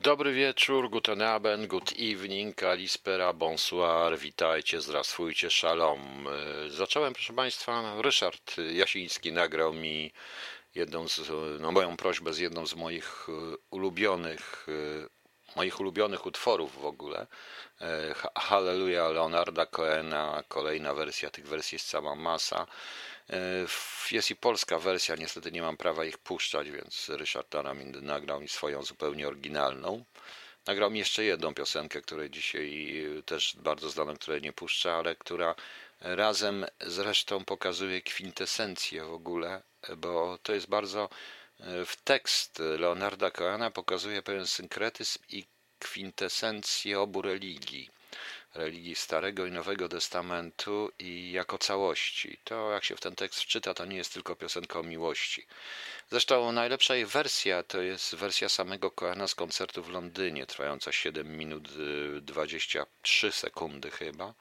Dobry wieczór, guten Abend, good evening, kalispera, bonsoir, witajcie, zdrastwujcie, shalom. E, Zacząłem, proszę Państwa, Ryszard Jasiński nagrał mi jedną z, no, moją prośbę z jedną z moich e, ulubionych, e, moich ulubionych utworów w ogóle. E, Ha- Halleluja Leonarda Cohena, kolejna wersja, tych wersji jest cała masa. E, Jest i polska wersja, niestety nie mam prawa ich puszczać, więc Ryszard Aramin nagrał mi swoją zupełnie oryginalną. Nagrał mi jeszcze jedną piosenkę, której dzisiaj e, też bardzo znaną, której nie puszczę, ale która razem zresztą pokazuje kwintesencję w ogóle, bo to jest bardzo e, w tekst Leonarda Cohena pokazuje pewien synkretyzm i kwintesencję obu religii religii Starego i Nowego Testamentu i jako całości. To, jak się w ten tekst wczyta, to nie jest tylko piosenka o miłości. Zresztą najlepsza jej wersja to jest wersja samego Koena z koncertu w Londynie, trwająca 7 minut y, 23 sekundy chyba,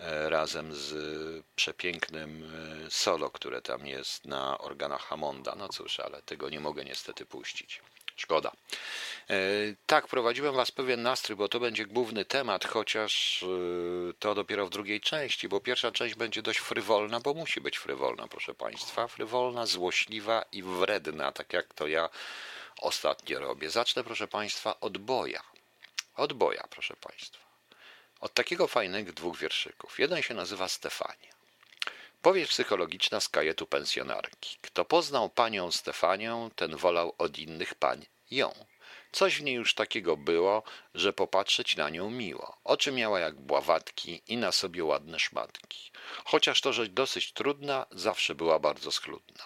e, razem z przepięknym e, solo, które tam jest na organach Hammonda. No cóż, ale tego nie mogę niestety puścić. Szkoda. E, Tak, prowadziłem Was pewien nastrój, bo to będzie główny temat, chociaż e, to dopiero w drugiej części, bo pierwsza część będzie dość frywolna, bo musi być frywolna, proszę Państwa. Frywolna, złośliwa i wredna, tak jak to ja ostatnio robię. Zacznę, proszę Państwa, od boja. Od boja, proszę Państwa. Od takiego fajnych dwóch wierszyków. Jeden się nazywa Stefania. Powieść psychologiczna z kajetu pensjonarki. Kto poznał panią Stefanię, ten wolał od innych pań ją. Coś w niej już takiego było, że popatrzeć na nią miło. Oczy miała jak bławatki i na sobie ładne szmatki. Chociaż to rzecz dosyć trudna, zawsze była bardzo schludna.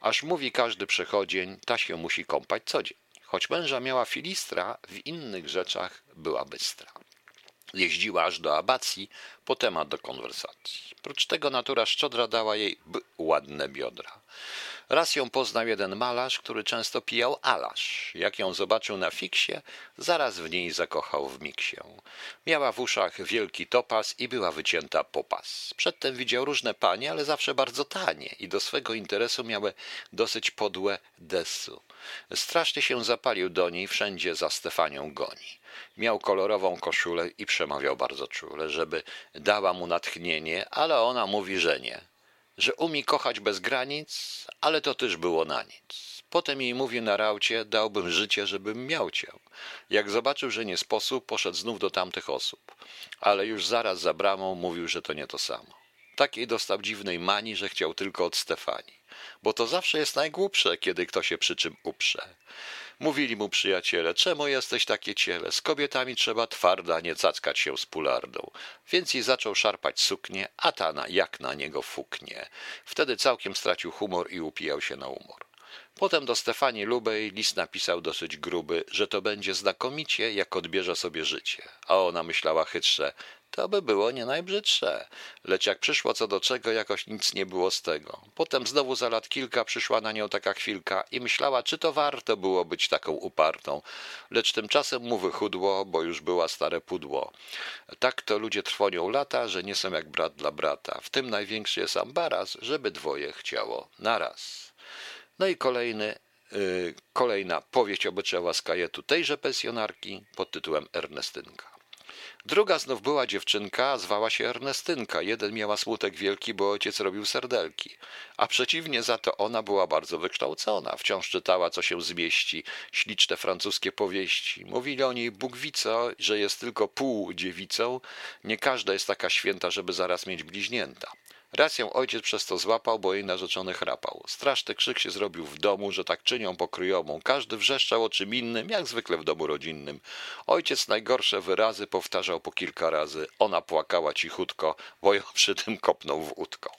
Aż mówi każdy przechodzień, ta się musi kąpać co dzień. Choć męża miała filistra, w innych rzeczach była bystra. Jeździła aż do abacji po temat do konwersacji. Prócz tego natura szczodra dała jej b- ładne biodra. Raz ją poznał jeden malarz, który często pijał alasz. Jak ją zobaczył na fiksie, zaraz w niej zakochał w miksie. Miała w uszach wielki topas i była wycięta popas. Przedtem widział różne panie, ale zawsze bardzo tanie i do swego interesu miały dosyć podłe desu. Strasznie się zapalił do niej, wszędzie za Stefanią goni. Miał kolorową koszulę i przemawiał bardzo czule, żeby dała mu natchnienie, ale ona mówi, że nie. Że umie kochać bez granic, ale to też było na nic. Potem jej mówi na raucie, dałbym życie, żebym miał cię. Jak zobaczył, że nie sposób, poszedł znów do tamtych osób. Ale już zaraz za bramą mówił, że to nie to samo. Takiej dostał dziwnej mani, że chciał tylko od Stefanii. Bo to zawsze jest najgłupsze, kiedy kto się przy czym uprze. Mówili mu przyjaciele, czemu jesteś takie ciele? Z kobietami trzeba twarda, nie cackać się z pulardą. Więc jej zaczął szarpać suknię, a ta na, jak na niego fuknie. Wtedy całkiem stracił humor i upijał się na umor. Potem do Stefanii Lubej list napisał dosyć gruby, że to będzie znakomicie, jak odbierze sobie życie. A ona myślała chytrze, to by było nie najbrzydsze. Lecz jak przyszło co do czego, jakoś nic nie było z tego. Potem znowu za lat kilka przyszła na nią taka chwilka i myślała, czy to warto było być taką upartą. Lecz tymczasem mu wychudło, bo już była stare pudło. Tak to ludzie trwonią lata, że nie są jak brat dla brata. W tym największy jest ambaras, żeby dwoje chciało naraz. No i kolejny, y, kolejna powieść obyczajowa z kajetu tejże pensjonarki pod tytułem Ernestynka. Druga znów była dziewczynka, zwała się Ernestynka. Jeden miała smutek wielki, bo ojciec robił serdelki. A przeciwnie za to ona była bardzo wykształcona. Wciąż czytała, co się zmieści, śliczne francuskie powieści. Mówili o niej Bógwico, że jest tylko pół dziewicą. Nie każda jest taka święta, żeby zaraz mieć bliźnięta. Raz ją ojciec przez to złapał, bo jej narzeczony chrapał. Straszny krzyk się zrobił w domu, że tak czynią pokryjową. Każdy wrzeszczał o czym innym, jak zwykle w domu rodzinnym. Ojciec najgorsze wyrazy powtarzał po kilka razy. Ona płakała cichutko, bo ją przy tym kopnął w łódko.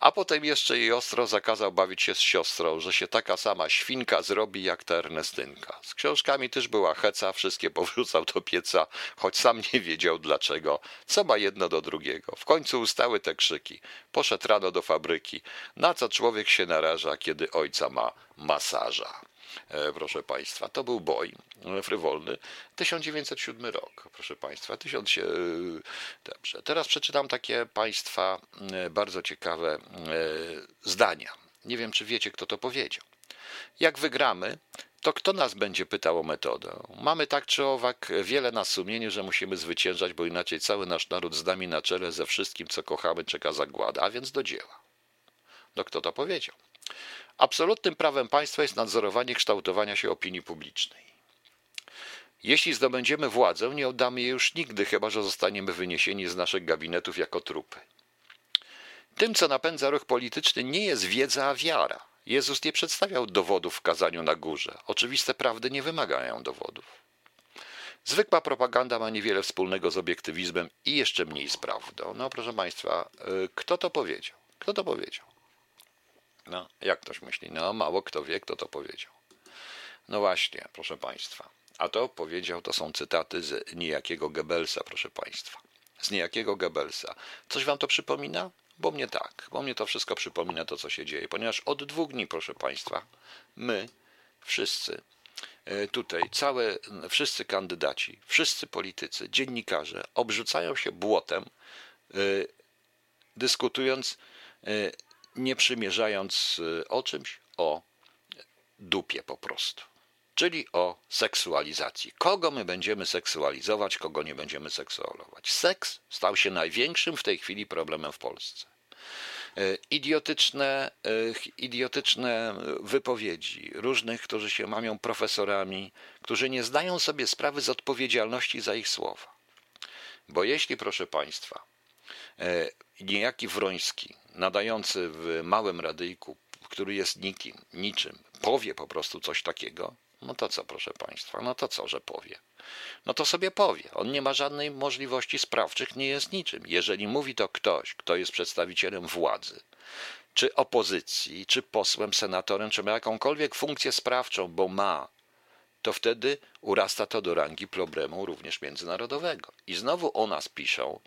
A potem jeszcze jej ostro zakazał bawić się z siostrą, że się taka sama świnka zrobi jak ta Ernestynka. Z książkami też była heca, wszystkie powrzucał do pieca, choć sam nie wiedział dlaczego. Co ma jedno do drugiego? W końcu ustały te krzyki. Poszedł rano do fabryki. Na co człowiek się naraża, kiedy ojca ma masaża? E, proszę Państwa, to był boj e, frywolny. 1907 rok, proszę Państwa. Tysiąc się... Dobrze. Teraz przeczytam takie Państwa e, bardzo ciekawe e, zdania. Nie wiem, czy wiecie, kto to powiedział. Jak wygramy, to kto nas będzie pytał o metodę? Mamy tak czy owak wiele na sumieniu, że musimy zwyciężać, bo inaczej cały nasz naród z nami na czele ze wszystkim, co kochamy, czeka zagłada, a więc do dzieła. No kto to powiedział? Absolutnym prawem państwa jest nadzorowanie kształtowania się opinii publicznej. Jeśli zdobędziemy władzę, nie oddamy jej już nigdy, chyba że zostaniemy wyniesieni z naszych gabinetów jako trupy. Tym, co napędza ruch polityczny, nie jest wiedza, a wiara. Jezus nie przedstawiał dowodów w kazaniu na górze. Oczywiste prawdy nie wymagają dowodów. Zwykła propaganda ma niewiele wspólnego z obiektywizmem i jeszcze mniej z prawdą. No, proszę Państwa, y, kto to powiedział? Kto to powiedział? No, jak ktoś myśli? No, mało kto wie, kto to powiedział. No właśnie, proszę Państwa. A to powiedział, to są cytaty z niejakiego Goebbelsa, proszę Państwa. Z niejakiego Goebbelsa. Coś Wam to przypomina? Bo mnie tak, bo mnie to wszystko przypomina to, co się dzieje, ponieważ od dwóch dni, proszę Państwa, my wszyscy e, tutaj, całe, wszyscy kandydaci, wszyscy politycy, dziennikarze obrzucają się błotem, e, dyskutując, e, nie przymierzając o czymś, o dupie po prostu czyli o seksualizacji. Kogo my będziemy seksualizować, kogo nie będziemy seksualizować. Seks stał się największym w tej chwili problemem w Polsce. E, idiotyczne, e, idiotyczne wypowiedzi różnych, którzy się mamią profesorami, którzy nie zdają sobie sprawy z odpowiedzialności za ich słowa. Bo jeśli, proszę Państwa, e, niejaki Wroński, nadający w małym radyjku, który jest nikim, niczym, powie po prostu coś takiego, no to co, proszę Państwa, no to co, że powie? No to sobie powie. On nie ma żadnej możliwości sprawczych, nie jest niczym. Jeżeli mówi to ktoś, kto jest przedstawicielem władzy, czy opozycji, czy posłem, senatorem, czy ma jakąkolwiek funkcję sprawczą, bo ma, to wtedy urasta to do rangi problemu również międzynarodowego. I znowu o nas piszą,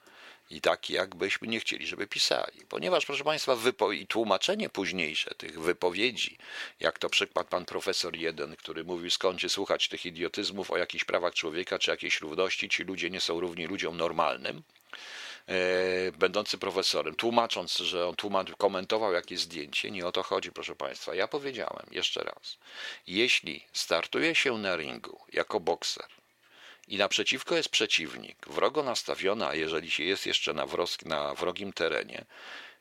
i tak, jakbyśmy nie chcieli, żeby pisali. Ponieważ, proszę Państwa, wypo- i tłumaczenie późniejsze tych wypowiedzi, jak to przykład pan profesor jeden, który mówił, skąd słuchać tych idiotyzmów o jakichś prawach człowieka czy jakiejś równości, ci ludzie nie są równi ludziom normalnym, e, będący profesorem, tłumacząc, że on tłumacz, komentował jakieś zdjęcie, nie o to chodzi, proszę Państwa. Ja powiedziałem jeszcze raz, jeśli startuje się na ringu jako bokser, i naprzeciwko jest przeciwnik, wrogo nastawiony, a jeżeli się jest jeszcze na, wros- na wrogim terenie,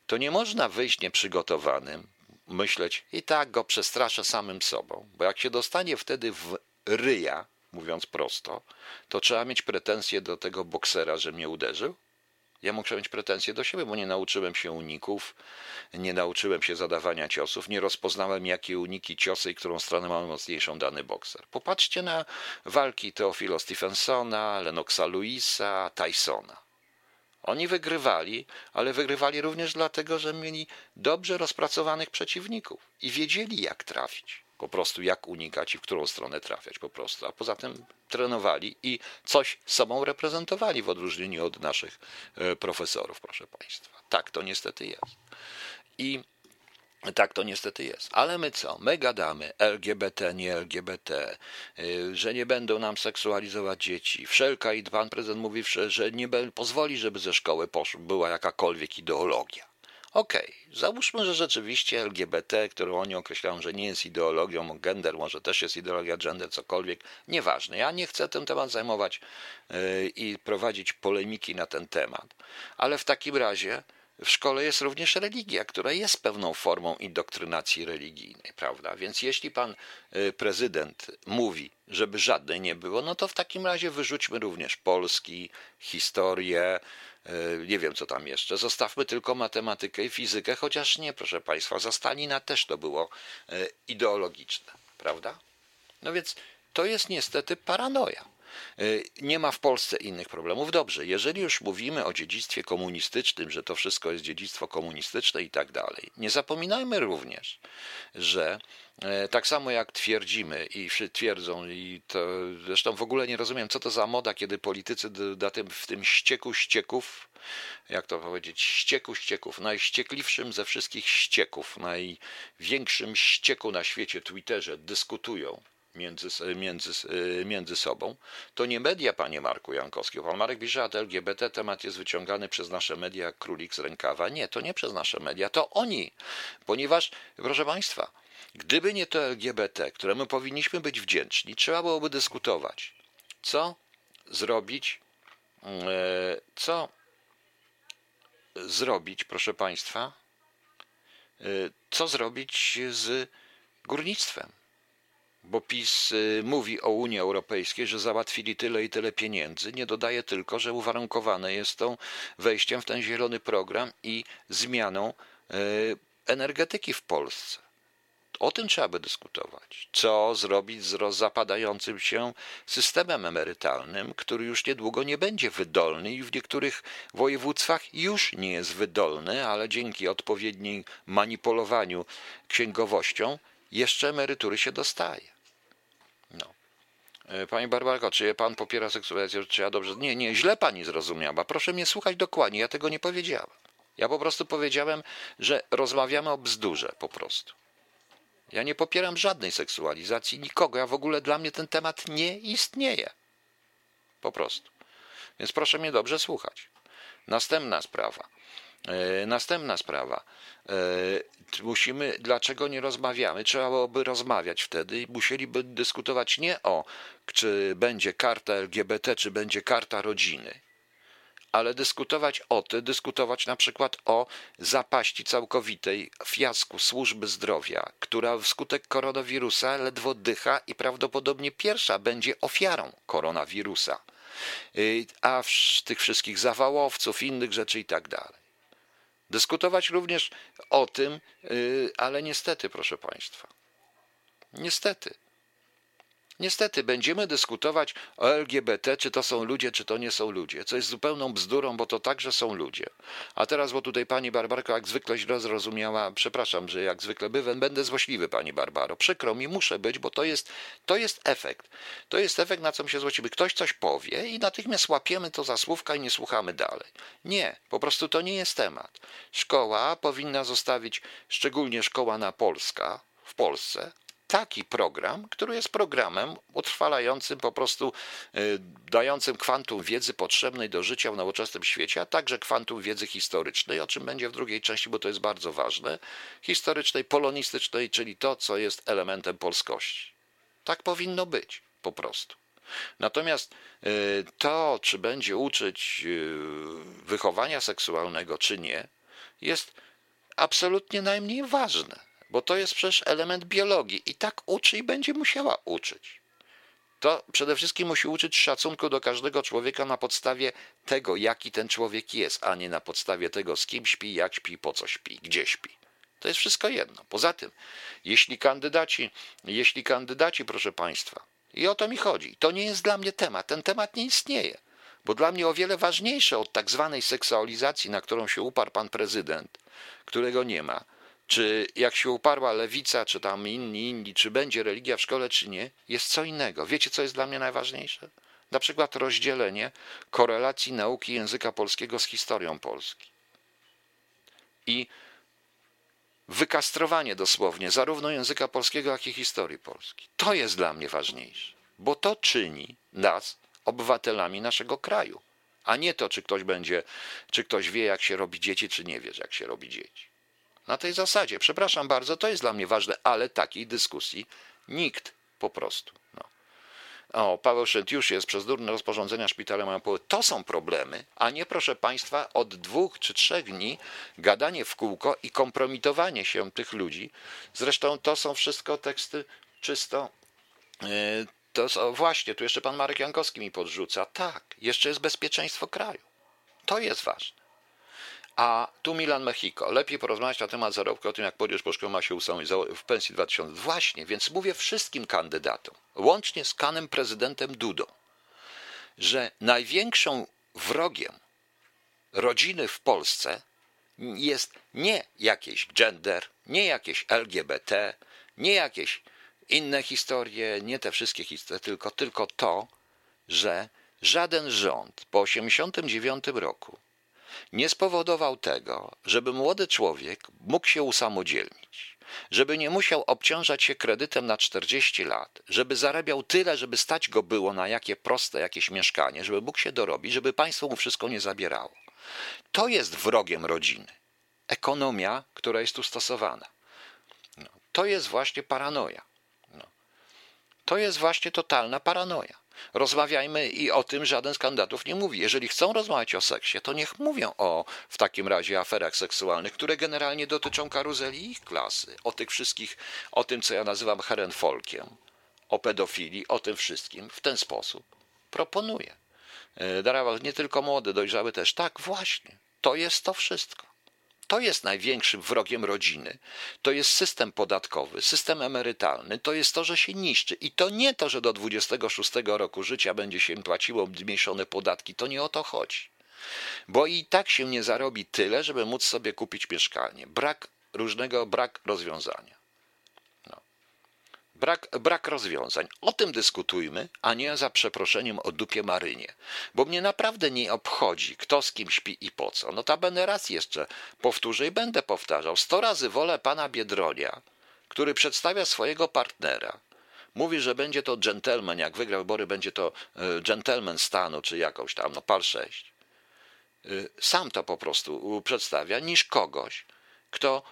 to nie można wyjść nieprzygotowanym, myśleć i tak go przestraszę samym sobą, bo jak się dostanie wtedy w ryja, mówiąc prosto, to trzeba mieć pretensje do tego boksera, że mnie uderzył, ja muszę mieć pretensje do siebie, bo nie nauczyłem się uników, nie nauczyłem się zadawania ciosów, nie rozpoznałem, jakie uniki, ciosy i którą stronę ma mocniejszą dany bokser. Popatrzcie na walki Teofilo Stephensona, Lenoxa Louisa, Tysona. Oni wygrywali, ale wygrywali również dlatego, że mieli dobrze rozpracowanych przeciwników i wiedzieli, jak trafić po prostu jak unikać i w którą stronę trafiać po prostu. A poza tym trenowali i coś sobą reprezentowali w odróżnieniu od naszych e, profesorów, proszę Państwa. Tak to niestety jest. I tak to niestety jest. Ale my co? My gadamy LGBT, nie LGBT, e, że nie będą nam seksualizować dzieci. Wszelka i pan prezydent mówi, że nie pozwoli, żeby ze szkoły poszła, była jakakolwiek ideologia. Okej, okay. załóżmy, że rzeczywiście LGBT, którą oni określają, że nie jest ideologią, gender może też jest ideologia gender, cokolwiek, nieważne. Ja nie chcę ten temat zajmować yy, i prowadzić polemiki na ten temat, ale w takim razie w szkole jest również religia, która jest pewną formą indoktrynacji religijnej, prawda? Więc jeśli pan yy, prezydent mówi, żeby żadnej nie było, no to w takim razie wyrzućmy również Polski, historię, nie wiem co tam jeszcze. Zostawmy tylko matematykę i fizykę, chociaż nie, proszę Państwa, za Stalina też to było e, ideologiczne, prawda? No więc to jest niestety paranoja. E, nie ma w Polsce innych problemów. Dobrze, jeżeli już mówimy o dziedzictwie komunistycznym, że to wszystko jest dziedzictwo komunistyczne i tak dalej, nie zapominajmy również, że E, tak samo jak twierdzimy i twierdzą, i to zresztą w ogóle nie rozumiem, co to za moda, kiedy politycy da tym, w tym ścieku ścieków, jak to powiedzieć, ścieku ścieków, najściekliwszym ze wszystkich ścieków, największym ścieku na świecie, Twitterze, dyskutują między, między, e, między sobą, to nie media, panie Marku Jankowski. Pan Marek pisze, że LGBT temat jest wyciągany przez nasze media jak królik z rękawa. Nie, to nie przez nasze media, to oni, ponieważ, proszę państwa, Gdyby nie to LGBT, któremu powinniśmy być wdzięczni, trzeba byłoby dyskutować, co zrobić, e, co zrobić, proszę Państwa, e, co zrobić z górnictwem. Bo PiS e, mówi o Unii Europejskiej, że załatwili tyle i tyle pieniędzy. Nie dodaje tylko, że uwarunkowane jest to wejściem w ten zielony program i zmianą energetyki w Polsce. O tym trzeba by dyskutować. Co zrobić z zapadającym się systemem emerytalnym, który już niedługo nie będzie wydolny i w niektórych województwach już nie jest wydolny, ale dzięki odpowiednim manipulowaniu księgowością jeszcze emerytury się dostaje. No. E, pani Barbarko, czy pan popiera seksualizację? Czy ja dobrze? Nie, nie, źle pani zrozumiała. Proszę mnie słuchać dokładnie, ja tego nie powiedziałem. Ja po prostu powiedziałem, że rozmawiamy o bzdurze po prostu. Ja nie popieram żadnej seksualizacji nikogo. Ja w ogóle dla mnie ten temat nie istnieje. Po prostu. Więc proszę mnie dobrze słuchać. Następna sprawa. E, następna sprawa. E, musimy, dlaczego nie rozmawiamy? Trzeba byłoby rozmawiać wtedy i musieliby dyskutować nie o, czy będzie karta LGBT, czy będzie karta rodziny ale dyskutować o tym, dyskutować na przykład o zapaści całkowitej, fiasku służby zdrowia, która wskutek koronawirusa ledwo dycha i prawdopodobnie pierwsza będzie ofiarą koronawirusa, y, a tych wszystkich zawałowców, innych rzeczy i tak dalej. Dyskutować również o tym, y, ale niestety, proszę Państwa, niestety, Niestety będziemy dyskutować o LGBT, czy to są ludzie, czy to nie są ludzie, co jest zupełną bzdurą, bo to także są ludzie. A teraz, bo tutaj pani Barbarko jak zwykle źle zrozumiała, przepraszam, że jak zwykle bywam, będę złośliwy pani Barbaro. Przykro mi, muszę być, bo to jest, to jest efekt. To jest efekt, na co my się złościmy. Ktoś coś powie i natychmiast łapiemy to za słówka i nie słuchamy dalej. Nie, po prostu to nie jest temat. Szkoła powinna zostawić, szczególnie szkoła na Polska, w Polsce, taki program, który jest programem utrwalającym, po prostu y, dającym kwantum wiedzy potrzebnej do życia w nowoczesnym świecie, a także kwantum wiedzy historycznej, o czym będzie w drugiej części, bo to jest bardzo ważne, historycznej, polonistycznej, czyli to, co jest elementem polskości. Tak powinno być, po prostu. Natomiast y, to, czy będzie uczyć y, wychowania seksualnego, czy nie, jest absolutnie najmniej ważne bo to jest przecież element biologii i tak uczy i będzie musiała uczyć. To przede wszystkim musi uczyć szacunku do każdego człowieka na podstawie tego, jaki ten człowiek jest, a nie na podstawie tego, z kim śpi, jak śpi, po co śpi, gdzie śpi. To jest wszystko jedno. Poza tym, jeśli kandydaci, jeśli kandydaci, proszę Państwa, i o to mi chodzi, to nie jest dla mnie temat, ten temat nie istnieje, bo dla mnie o wiele ważniejsze od tak zwanej seksualizacji, na którą się uparł pan prezydent, którego nie ma, czy jak się uparła lewica, czy tam inni, inni, czy będzie religia w szkole, czy nie, jest co innego. Wiecie, co jest dla mnie najważniejsze? Na przykład rozdzielenie korelacji nauki języka polskiego z historią Polski. I wykastrowanie dosłownie zarówno języka polskiego, jak i historii Polski. To jest dla mnie ważniejsze, bo to czyni nas obywatelami naszego kraju, a nie to, czy ktoś będzie, czy ktoś wie, jak się robi dzieci, czy nie wie, jak się robi dzieci. Na tej zasadzie, przepraszam bardzo, to jest dla mnie ważne, ale takiej dyskusji nikt po prostu. No. O, Paweł Szentiusz jest przez durne rozporządzenia szpitale mają poły. To są problemy, a nie proszę Państwa od dwóch czy trzech dni gadanie w kółko i kompromitowanie się tych ludzi. Zresztą to są wszystko teksty czysto. Yy, to są, właśnie, tu jeszcze pan Marek Jankowski mi podrzuca. Tak, jeszcze jest bezpieczeństwo kraju. To jest ważne. A tu Milan Mexico. Lepiej porozmawiać na temat zarobku, o tym jak podróż po szkole ma się usunąć w pensji 2000. Właśnie, więc mówię wszystkim kandydatom, łącznie z kanem prezydentem Dudą, że największą wrogiem rodziny w Polsce jest nie jakiś gender, nie jakieś LGBT, nie jakieś inne historie, nie te wszystkie historie, tylko, tylko to, że żaden rząd po 1989 roku nie spowodował tego, żeby młody człowiek mógł się usamodzielnić, żeby nie musiał obciążać się kredytem na 40 lat, żeby zarabiał tyle, żeby stać go było na jakie proste jakieś mieszkanie, żeby mógł się dorobić, żeby państwo mu wszystko nie zabierało. To jest wrogiem rodziny. Ekonomia, która jest tu stosowana. No, To jest właśnie paranoja. No. To jest właśnie totalna paranoja. Rozmawiajmy i o tym żaden z kandydatów nie mówi. Jeżeli chcą rozmawiać o seksie, to niech mówią o w takim razie aferach seksualnych, które generalnie dotyczą karuzeli ich klasy, o tych wszystkich, o tym, co ja nazywam herenfolkiem, o pedofilii, o tym wszystkim w ten sposób. Proponuję. E, Darawa, nie tylko młody, dojrzały też. Tak, właśnie. To jest to wszystko. To jest największym wrogiem rodziny. To jest system podatkowy, system emerytalny. To jest to, że się niszczy. I to nie to, że do 26 roku życia będzie się płaciło zmniejszone podatki. To nie o to chodzi. Bo i tak się nie zarobi tyle, żeby móc sobie kupić mieszkanie. Brak różnego, brak rozwiązania. Brak, brak rozwiązań. O tym dyskutujmy, a nie za przeproszeniem o dupie Marynie. Bo mnie naprawdę nie obchodzi, kto z kim śpi i po co. No ta będę raz jeszcze powtórzę i będę powtarzał. Sto razy wolę pana Biedronia, który przedstawia swojego partnera. Mówi, że będzie to gentleman, jak wygra wybory, będzie to e, gentleman stanu, czy jakąś tam, no par 6. E, sam to po prostu przedstawia, niż kogoś, kto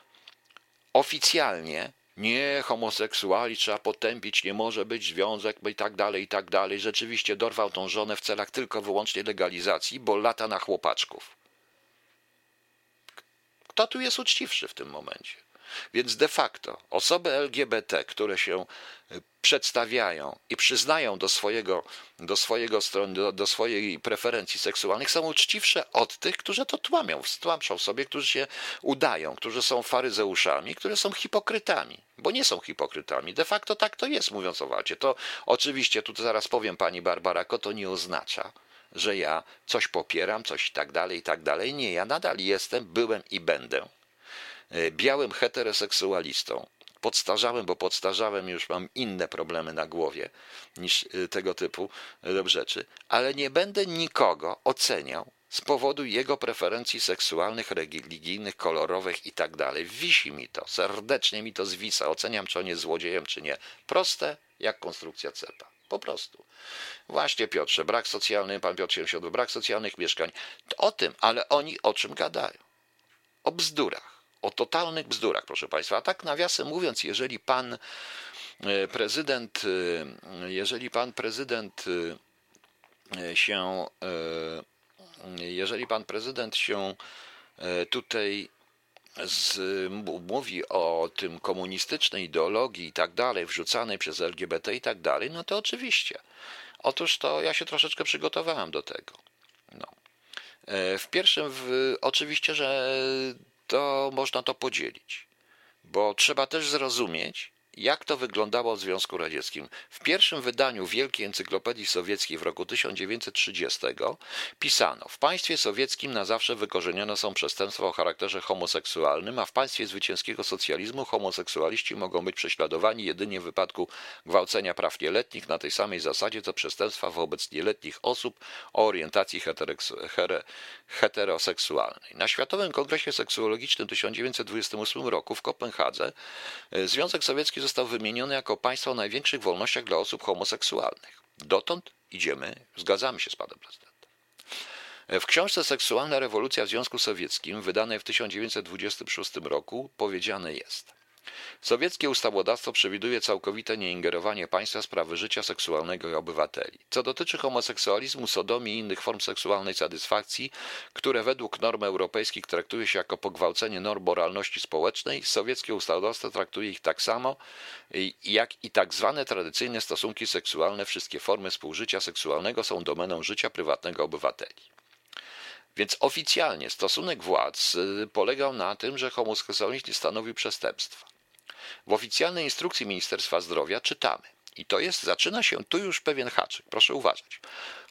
oficjalnie nie, homoseksuali trzeba potępić, nie może być związek i tak dalej, i tak dalej. Rzeczywiście dorwał tą żonę w celach tylko wyłącznie legalizacji, bo lata na chłopaczków. Kto tu jest uczciwszy w tym momencie? Więc de facto osoby LGBT, które się y, przedstawiają i przyznają do swojego, do swojego strony, do, do, swojej preferencji seksualnych, są uczciwsze od tych, którzy to tłamią, tłamszą sobie, którzy się udają, którzy są faryzeuszami, którzy są hipokrytami, bo nie są hipokrytami. De facto tak to jest, mówiąc o walcie. To oczywiście, tu zaraz powiem pani Barbarako, to nie oznacza, że ja coś popieram, coś i tak dalej, i tak dalej. Nie, ja nadal jestem, byłem i będę E, białym heteroseksualistą, podstarzałem, bo podstarzałem, już mam inne problemy na głowie niż e, tego typu e, rzeczy, ale nie będę nikogo oceniał z powodu jego preferencji seksualnych, religijnych, kolorowych i tak dalej. Wisi mi to, serdecznie mi to zwisa. Oceniam, czy on jest złodziejem, czy nie. Proste jak konstrukcja cepa. Po prostu. Właśnie Piotrze, brak socjalny, pan Piotr się brak socjalnych mieszkań. O tym, ale oni o czym gadają? O bzdurach o totalnych bzdurach, proszę Państwa. A tak nawiasem mówiąc, jeżeli pan e, prezydent, e, jeżeli pan prezydent e, się, jeżeli pan prezydent się tutaj z, mówi o tym komunistycznej ideologii i tak dalej, wrzucanej przez LGBT i tak dalej, no to oczywiście. Otóż to ja się troszeczkę przygotowałem do tego. No. W pierwszym, w, oczywiście, że to można to podzielić, bo trzeba też zrozumieć, jak to wyglądało w Związku Radzieckim. W pierwszym wydaniu Wielkiej Encyklopedii Sowieckiej w roku 1930 pisano: W państwie sowieckim na zawsze wykorzenione są przestępstwa o charakterze homoseksualnym, a w państwie zwycięskiego socjalizmu homoseksualiści mogą być prześladowani jedynie w wypadku gwałcenia praw nieletnich na tej samej zasadzie co przestępstwa wobec nieletnich osób o orientacji heteroseksualnej. Na Światowym Kongresie Seksuologicznym w 1928 roku w Kopenhadze e, Związek Sowiecki został wymieniony jako państwo o największych wolnościach dla osób homoseksualnych. Dotąd idziemy, zgadzamy się z panem prezydentem. W książce Seksualna rewolucja w Związku Sowieckim, wydanej w 1926 roku, powiedziane jest: Sowieckie ustawodawstwo przewiduje całkowite nieingerowanie państwa w sprawy życia seksualnego obywateli. Co dotyczy homoseksualizmu, sodomii i innych form seksualnej satysfakcji, które według norm europejskich traktuje się jako pogwałcenie norm moralności społecznej, sowieckie ustawodawstwo traktuje ich tak samo jak i tak zwane tradycyjne stosunki seksualne. Wszystkie formy współżycia seksualnego są domeną życia prywatnego obywateli. Więc oficjalnie stosunek władz y, polegał na tym, że homoseksualizm stanowi przestępstwa. W oficjalnej instrukcji Ministerstwa Zdrowia czytamy, i to jest, zaczyna się tu już pewien haczyk, proszę uważać.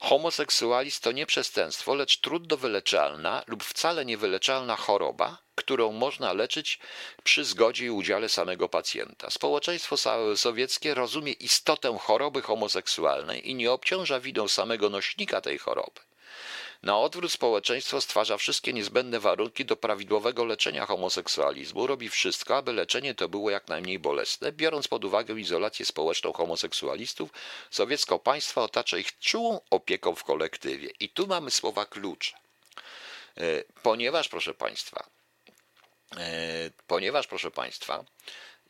Homoseksualizm to nie przestępstwo, lecz trudno wyleczalna lub wcale niewyleczalna choroba, którą można leczyć przy zgodzie i udziale samego pacjenta. Społeczeństwo sowieckie rozumie istotę choroby homoseksualnej i nie obciąża winą samego nośnika tej choroby. Na odwrót społeczeństwo stwarza wszystkie niezbędne warunki do prawidłowego leczenia homoseksualizmu, robi wszystko, aby leczenie to było jak najmniej bolesne. Biorąc pod uwagę izolację społeczną homoseksualistów, sowiecko państwo otacza ich czułą opieką w kolektywie. I tu mamy słowa klucze. E, ponieważ, proszę Państwa, e, ponieważ, proszę Państwa,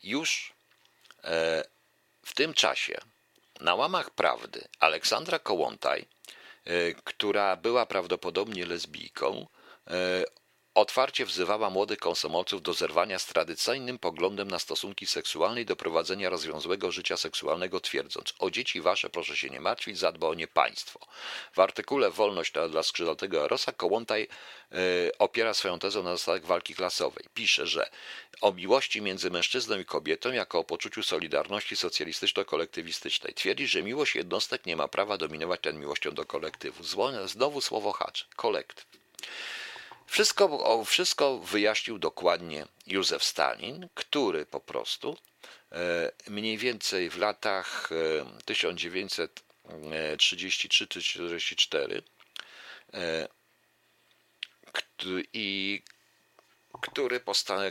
już e, w tym czasie na łamach prawdy Aleksandra Kołątaj, która była prawdopodobnie lesbijką, e, otwarcie wzywała młodych konsumolców do zerwania z tradycyjnym poglądem na stosunki seksualne i do prowadzenia rozwiązłego życia seksualnego, twierdząc: O dzieci wasze proszę się nie martwić, zadba o nie państwo. W artykule Wolność dla skrzydlatego Erosa Kołątaj y, opiera swoją tezę na zasadach walki klasowej. Pisze, że o miłości między mężczyzną i kobietą jako o poczuciu solidarności socjalistyczno-kolektywistycznej. Twierdzi, że miłość jednostek nie ma prawa dominować nad miłością do kolektywu. Znowu słowo hacz. Kolektyw. Wszystko, wszystko wyjaśnił dokładnie Józef Stalin, który po prostu e, mniej więcej w latach 1933-1944 e, i który,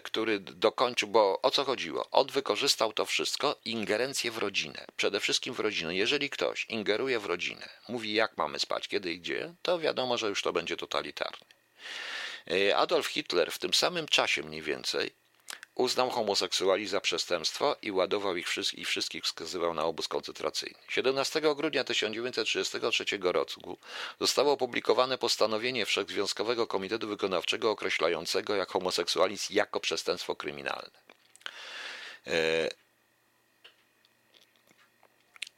który dokończył, bo o co chodziło? On wykorzystał to wszystko, ingerencję w rodzinę, przede wszystkim w rodzinę. Jeżeli ktoś ingeruje w rodzinę, mówi jak mamy spać, kiedy i gdzie, to wiadomo, że już to będzie totalitarny. E, Adolf Hitler w tym samym czasie mniej więcej uznał homoseksualizm za przestępstwo i ładował ich wszystkich, i wszystkich wskazywał na obóz koncentracyjny. 17 grudnia 1933 roku zostało opublikowane postanowienie Wszechzwiązkowego Komitetu Wykonawczego określającego jak homoseksualizm jako przestępstwo kryminalne.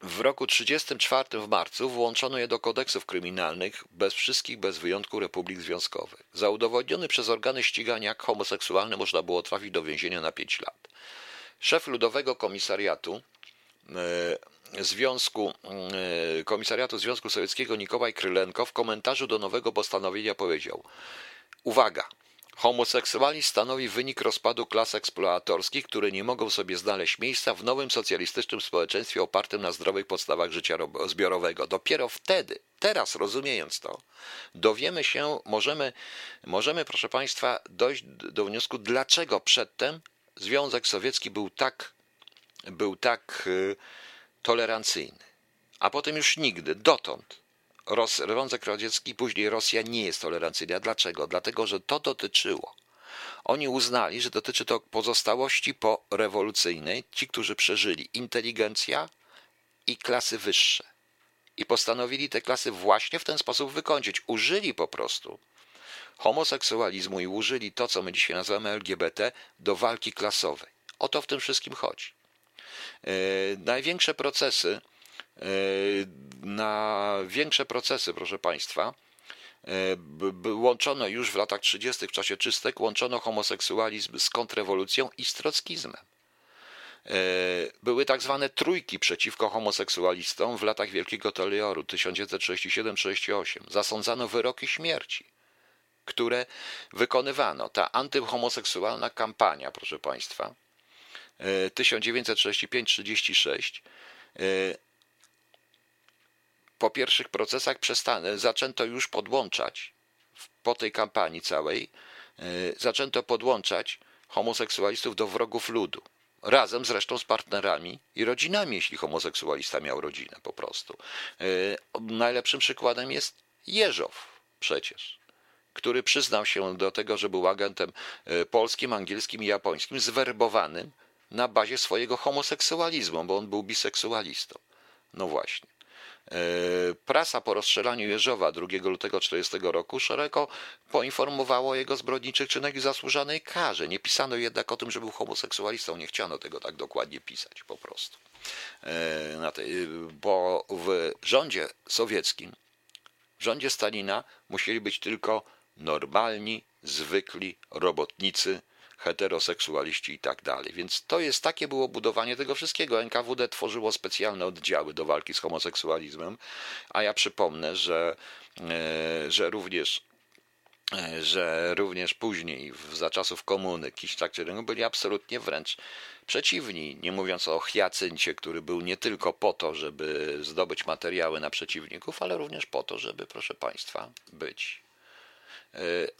W roku 1934 w marcu włączono je do kodeksów kryminalnych bez wszystkich bez wyjątku republik związkowych. Za udowodniony przez organy ścigania homoseksualny można było trafić do więzienia na 5 lat. Szef Ludowego Komisariatu e, Związku, e, Komisariatu Związku Sowieckiego Nikołaj Krylenko w komentarzu do nowego postanowienia powiedział Uwaga! Homoseksualizm stanowi wynik rozpadu klas eksploatorskich, które nie mogą sobie znaleźć miejsca w nowym socjalistycznym społeczeństwie opartym na zdrowych podstawach życia zbiorowego. Dopiero wtedy, teraz rozumiejąc to, dowiemy się, możemy, możemy, proszę Państwa, dojść do wniosku, dlaczego przedtem Związek Sowiecki był tak, był tak y, tolerancyjny, a potem już nigdy, dotąd Związek Radziecki, później Rosja nie jest tolerancyjna. Dlaczego? Dlatego, że to dotyczyło. Oni uznali, że dotyczy to pozostałości po rewolucyjnej, ci, którzy przeżyli inteligencja i klasy wyższe. I postanowili te klasy właśnie w ten sposób wykończyć. Użyli po prostu homoseksualizmu i użyli to, co my dzisiaj nazywamy LGBT, do walki klasowej. O to w tym wszystkim chodzi. Yy, największe procesy na większe procesy, proszę Państwa, e, łączono już w latach 30. w czasie czystek, łączono homoseksualizm z kontrrewolucją i z trockizmem. E, były tak zwane trójki przeciwko homoseksualistom w latach Wielkiego Terroru 1937-38. Zasądzano wyroki śmierci, które wykonywano. Ta antyhomoseksualna kampania, proszę Państwa, 1935-36 po pierwszych procesach przestanę, zaczęto już podłączać, po tej kampanii całej, e, zaczęto podłączać homoseksualistów do wrogów ludu. Razem zresztą z partnerami i rodzinami, jeśli homoseksualista miał rodzinę po prostu. E, najlepszym przykładem jest Jeżow przecież, który przyznał się do tego, że był agentem e, polskim, angielskim i japońskim, zwerbowanym na bazie swojego homoseksualizmu, bo on był biseksualistą. No właśnie. E, prasa po rozstrzelaniu Jeżowa 2 lutego 1940 roku szeroko poinformowało o jego zbrodniczych czynach i zasłużonej karze. Nie pisano jednak o tym, że był homoseksualistą. Nie chciano tego tak dokładnie pisać po prostu. E, bo w rządzie sowieckim, w rządzie Stalina musieli być tylko normalni, zwykli robotnicy, heteroseksualiści i tak dalej. Więc to jest takie było budowanie tego wszystkiego. NKWD tworzyło specjalne oddziały do walki z homoseksualizmem, a ja przypomnę, że, e, że również e, że również później, za czasów komuny, Kiszczak czy byli absolutnie wręcz przeciwni, nie mówiąc o Hiacyncie, który był nie tylko po to, żeby zdobyć materiały na przeciwników, ale również po to, żeby, proszę Państwa, być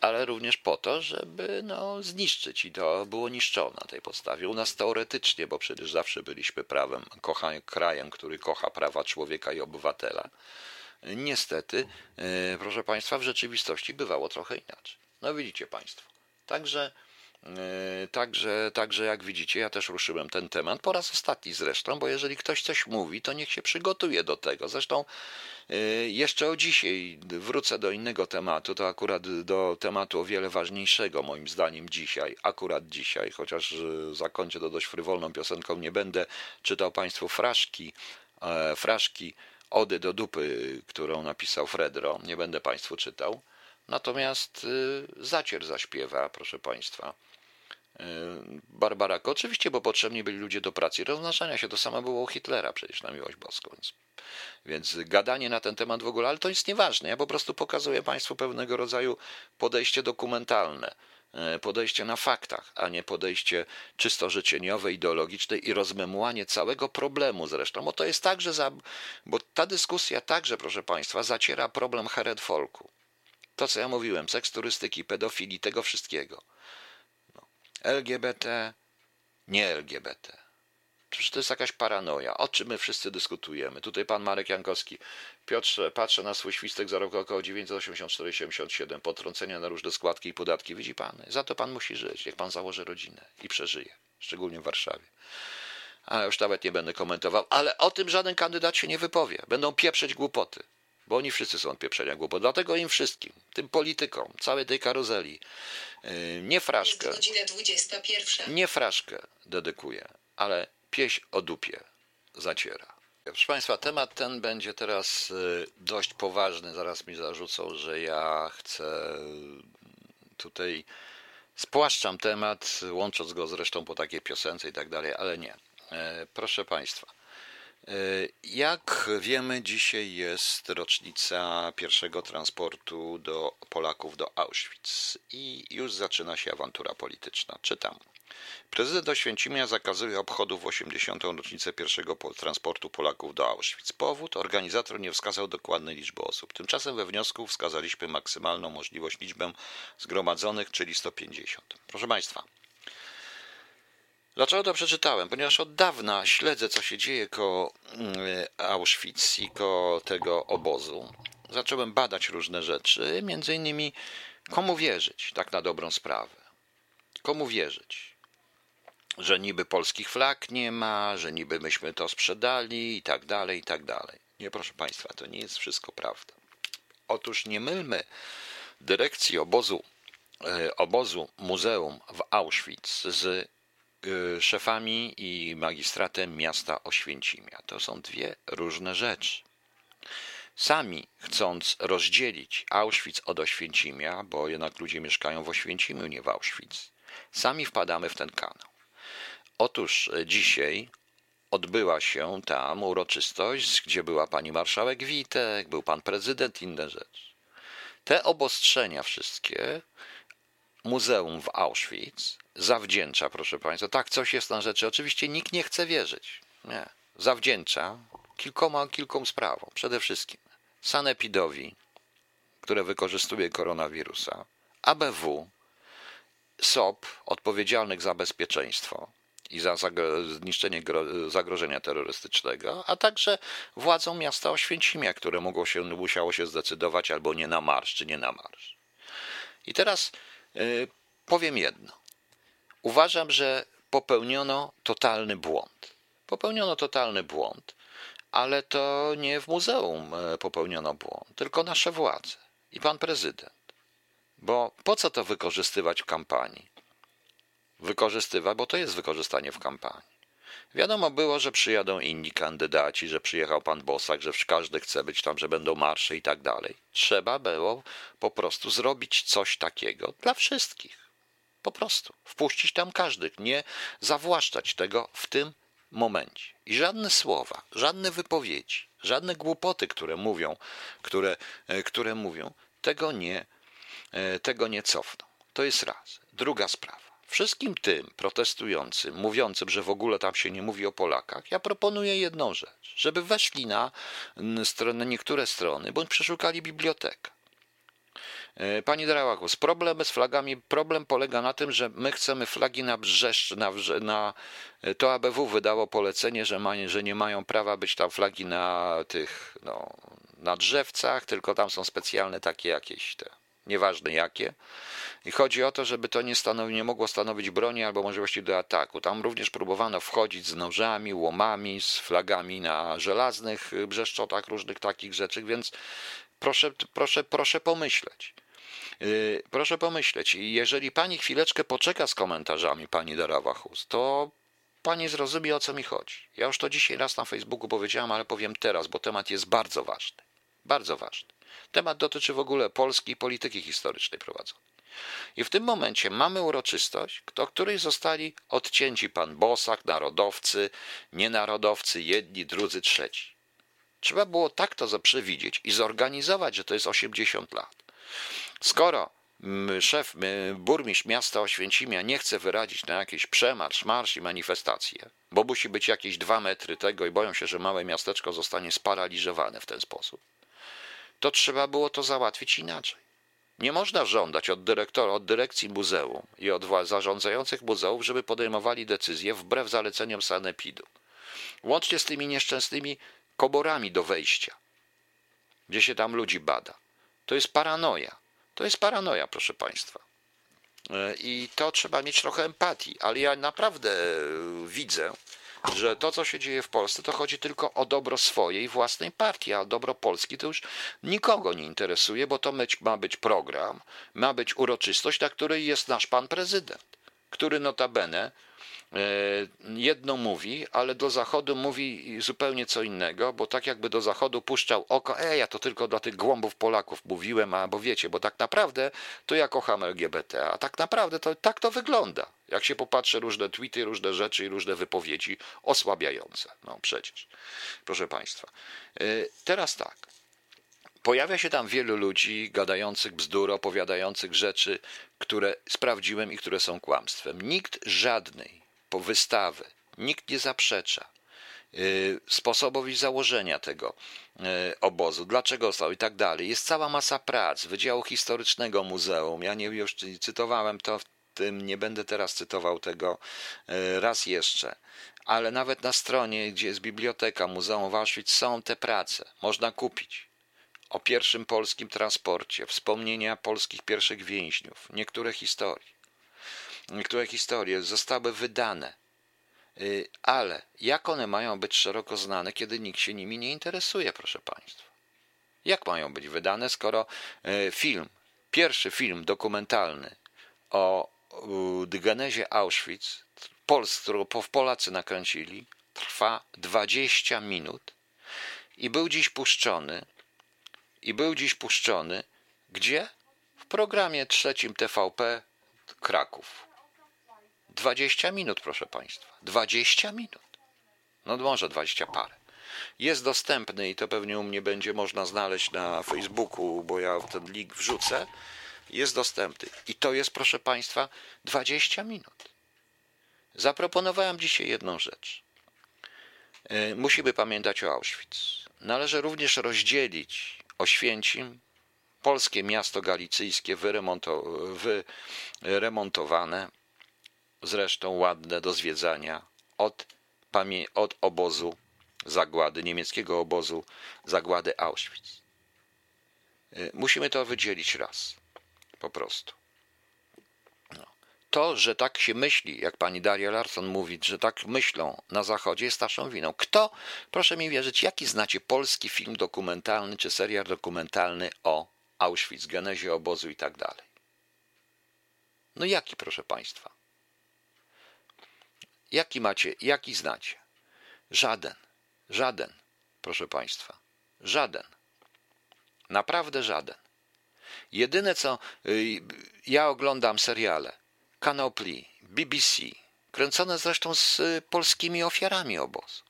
ale również po to, żeby no, zniszczyć i to było niszczone na tej podstawie. U nas teoretycznie, bo przecież zawsze byliśmy prawem, kocha, krajem, który kocha prawa człowieka i obywatela. Niestety, y, proszę Państwa, w rzeczywistości bywało trochę inaczej. No widzicie Państwo. Także także, także jak widzicie, ja też ruszyłem ten temat po raz ostatni zresztą, bo jeżeli ktoś coś mówi, to niech się przygotuje do tego. Zresztą yy, jeszcze o dzisiaj wrócę do innego tematu, to akurat do tematu o wiele ważniejszego moim zdaniem dzisiaj, akurat dzisiaj, chociaż yy, zakończę to dość frywolną piosenką, nie będę czytał Państwu fraszki, fraszki Ody do dupy, którą napisał Fredro, nie będę Państwu czytał. Natomiast zacier zaśpiewa, proszę Państwa. Barbarako. Oczywiście, bo potrzebni byli ludzie do pracy i rozmnażania się. To samo było u Hitlera przecież na miłość boską. Więc, więc gadanie na ten temat w ogóle, ale to jest nieważne. Ja po prostu pokazuję Państwu pewnego rodzaju podejście dokumentalne e, podejście na faktach, a nie podejście czysto życzeniowe, ideologiczne i rozmemłanie całego problemu zresztą, bo to jest także, za, bo ta dyskusja także, proszę Państwa, zaciera problem Heredfolku. To, co ja mówiłem, seks turystyki, pedofilii, tego wszystkiego. LGBT, nie LGBT. Przecież to jest jakaś paranoja. O czym my wszyscy dyskutujemy? Tutaj pan Marek Jankowski. Piotrze, patrzę na swój świstek za rok około 984,77. Potrącenia na różne składki i podatki. Widzi pan? Za to pan musi żyć. Jak pan założy rodzinę i przeżyje. Szczególnie w Warszawie. A już nawet nie będę komentował. Ale o tym żaden kandydat się nie wypowie. Będą pieprzyć głupoty bo oni wszyscy są od pieprzenia głupot. Dlatego im wszystkim, tym politykom, całej tej karuzeli, y, nie fraszkę, nie fraszkę dedykuję, ale pieś o dupie zaciera. Proszę Państwa, temat ten będzie teraz y, dość poważny. Zaraz mi zarzucą, że ja chcę tutaj spłaszczam temat, łącząc go zresztą po takiej piosence i tak dalej, ale nie. E, proszę Państwa, E, jak wiemy, dzisiaj jest rocznica pierwszego transportu do Polaków do Auschwitz i już zaczyna się awantura polityczna. Czytam. Prezydent Oświęcimia zakazuje obchodów w 80. rocznicę pierwszego transportu Polaków do Auschwitz. Powód? Organizator nie wskazał dokładnej liczby osób. Tymczasem we wniosku wskazaliśmy maksymalną możliwość liczbę zgromadzonych, czyli 150. Proszę Państwa, Dlaczego to przeczytałem? Ponieważ od dawna śledzę, co się dzieje ko mm, Auschwitz i ko tego obozu. Zacząłem badać różne rzeczy, między innymi komu wierzyć, tak na dobrą sprawę. Komu wierzyć? Że niby polskich flag nie ma, że niby myśmy to sprzedali i tak dalej, i tak dalej. Nie, proszę Państwa, to nie jest wszystko prawda. Otóż nie mylmy dyrekcji obozu, e, obozu muzeum w Auschwitz z szefami i magistratem miasta Oświęcimia. To są dwie różne rzeczy. Sami chcąc rozdzielić Auschwitz od Oświęcimia, bo jednak ludzie mieszkają w Oświęcimiu, nie w Auschwitz, sami wpadamy w ten kanał. Otóż dzisiaj odbyła się tam uroczystość, gdzie była pani marszałek Witek, był pan prezydent, inne rzeczy. Te obostrzenia wszystkie muzeum w Auschwitz zawdzięcza, proszę Państwa, tak, coś jest na rzeczy. Oczywiście nikt nie chce wierzyć. Nie. Zawdzięcza kilkoma, kilkom sprawom. Przede wszystkim sanepidowi, które wykorzystuje koronawirusa, ABW, SOP, odpowiedzialnych za bezpieczeństwo i za zniszczenie zagrożenia terrorystycznego, a także władzom miasta Oświęcimia, które mogło się, musiało się zdecydować albo nie na marsz, czy nie na marsz. I teraz powiem jedno. Uważam, że popełniono totalny błąd. Popełniono totalny błąd, ale to nie w muzeum e, popełniono błąd, tylko nasze władze i pan prezydent. Bo po co to wykorzystywać w kampanii? Wykorzystywać, bo to jest wykorzystanie w kampanii. Wiadomo było, że przyjadą inni kandydaci, że przyjechał pan Bosak, że każdy chce być tam, że będą marsze i tak dalej. Trzeba było po prostu zrobić coś takiego dla wszystkich. Po prostu wpuścić tam każdych, nie zawłaszczać tego w tym momencie. I żadne słowa, żadne wypowiedzi, żadne głupoty, które mówią, które, e, które mówią, tego nie, e, tego nie cofną. To jest raz. Druga sprawa. Wszystkim tym protestującym, mówiącym, że w ogóle tam się nie mówi o Polakach, ja proponuję jedną rzecz, żeby weszli na, niektóre strony, bądź przeszukali bibliotekę. E, pani Drałachus, problem z flagami, problem polega na tym, że my chcemy flagi na brzeszcz, na, na to ABW wydało polecenie, że, ma, że nie mają prawa być tam flagi na tych, no, na drzewcach, tylko tam są specjalne takie jakieś te nieważne jakie. I chodzi o to, żeby to nie, stanowi, nie mogło stanowić broni albo możliwości do ataku. Tam również próbowano wchodzić z nożami, łomami, z flagami na żelaznych brzeszczotach, różnych takich rzeczy, więc proszę, proszę, proszę pomyśleć. Yy, proszę pomyśleć, jeżeli pani chwileczkę poczeka z komentarzami, pani Darawachus, to pani zrozumie o co mi chodzi. Ja już to dzisiaj raz na Facebooku powiedziałam, ale powiem teraz, bo temat jest bardzo ważny. Bardzo ważny. Temat dotyczy w ogóle Polski i polityki historycznej prowadzonej. I w tym momencie mamy uroczystość, do której zostali odcięci pan Bosak, narodowcy, nienarodowcy, jedni, drudzy, trzeci. Trzeba było tak to przewidzieć i zorganizować, że to jest 80 lat. Skoro szef, burmistrz miasta Oświęcimia nie chce wyrazić na jakiś przemarsz, marsz i manifestację, bo musi być jakieś dwa metry tego i boją się, że małe miasteczko zostanie sparaliżowane w ten sposób, to trzeba było to załatwić inaczej. Nie można żądać od dyrektora, od dyrekcji muzeum i od zarządzających muzeów, żeby podejmowali decyzje wbrew zaleceniom sanepidu. Łącznie z tymi nieszczęsnymi koborami do wejścia, gdzie się tam ludzi bada. To jest paranoja. To jest paranoja, proszę Państwa. E, I to trzeba mieć trochę empatii, ale ja naprawdę widzę, że to, co się dzieje w Polsce, to chodzi tylko o dobro swojej własnej partii, a dobro Polski to już nikogo nie interesuje, bo to ma być program, ma być uroczystość, na której jest nasz pan prezydent, który notabene jedno mówi, ale do zachodu mówi zupełnie co innego, bo tak jakby do zachodu puszczał oko, e, ja to tylko dla tych głąbów Polaków mówiłem, a bo wiecie, bo tak naprawdę to ja kocham LGBT, a tak naprawdę to tak to wygląda. Jak się popatrzy różne tweety, różne rzeczy i różne wypowiedzi osłabiające. No przecież, proszę Państwa. E, teraz tak. Pojawia się tam wielu ludzi gadających bzdur, opowiadających rzeczy, które sprawdziłem i które są kłamstwem. Nikt żadnej po wystawy. Nikt nie zaprzecza y, sposobowi założenia tego y, obozu, dlaczego stał i tak dalej. Jest cała masa prac Wydziału Historycznego Muzeum. Ja nie już cytowałem to w tym, nie będę teraz cytował tego y, raz jeszcze, ale nawet na stronie, gdzie jest biblioteka Muzeum w Auschwitz, są te prace. Można kupić. O pierwszym polskim transporcie, wspomnienia polskich pierwszych więźniów, niektóre historie niektóre historie zostały wydane, y, ale jak one mają być szeroko znane, kiedy nikt się nimi nie interesuje, proszę Państwa? Jak mają być wydane, skoro y, film, pierwszy film dokumentalny o genezie Auschwitz, Pols, którą Polacy nakręcili, trwa 20 minut i był dziś puszczony, i był dziś puszczony, gdzie? W programie trzecim TVP Kraków. 20 minut, proszę Państwa. 20 minut. No może 20 parę. Jest dostępny i to pewnie u mnie będzie można znaleźć na Facebooku, bo ja ten link wrzucę. Jest dostępny. I to jest, proszę Państwa, 20 minut. Zaproponowałem dzisiaj jedną rzecz. E, musimy pamiętać o Auschwitz. Należy również rozdzielić Oświęcim, polskie miasto galicyjskie wyremontowane, zresztą ładne do zwiedzania, od, od obozu zagłady, niemieckiego obozu zagłady Auschwitz. Y, musimy to wydzielić raz, po prostu. No. To, że tak się myśli, jak pani Daria Larson mówi, że tak myślą na Zachodzie, jest naszą winą. Kto, proszę mi wierzyć, jaki znacie polski film dokumentalny czy serial dokumentalny o Auschwitz, genezie obozu i tak dalej? No jaki, proszę państwa? Jaki macie, jaki znacie? Żaden, żaden, proszę Państwa, żaden. Naprawdę żaden. Jedyne co y, ja oglądam seriale, Kanał BBC, kręcone zresztą z y, polskimi ofiarami obozu.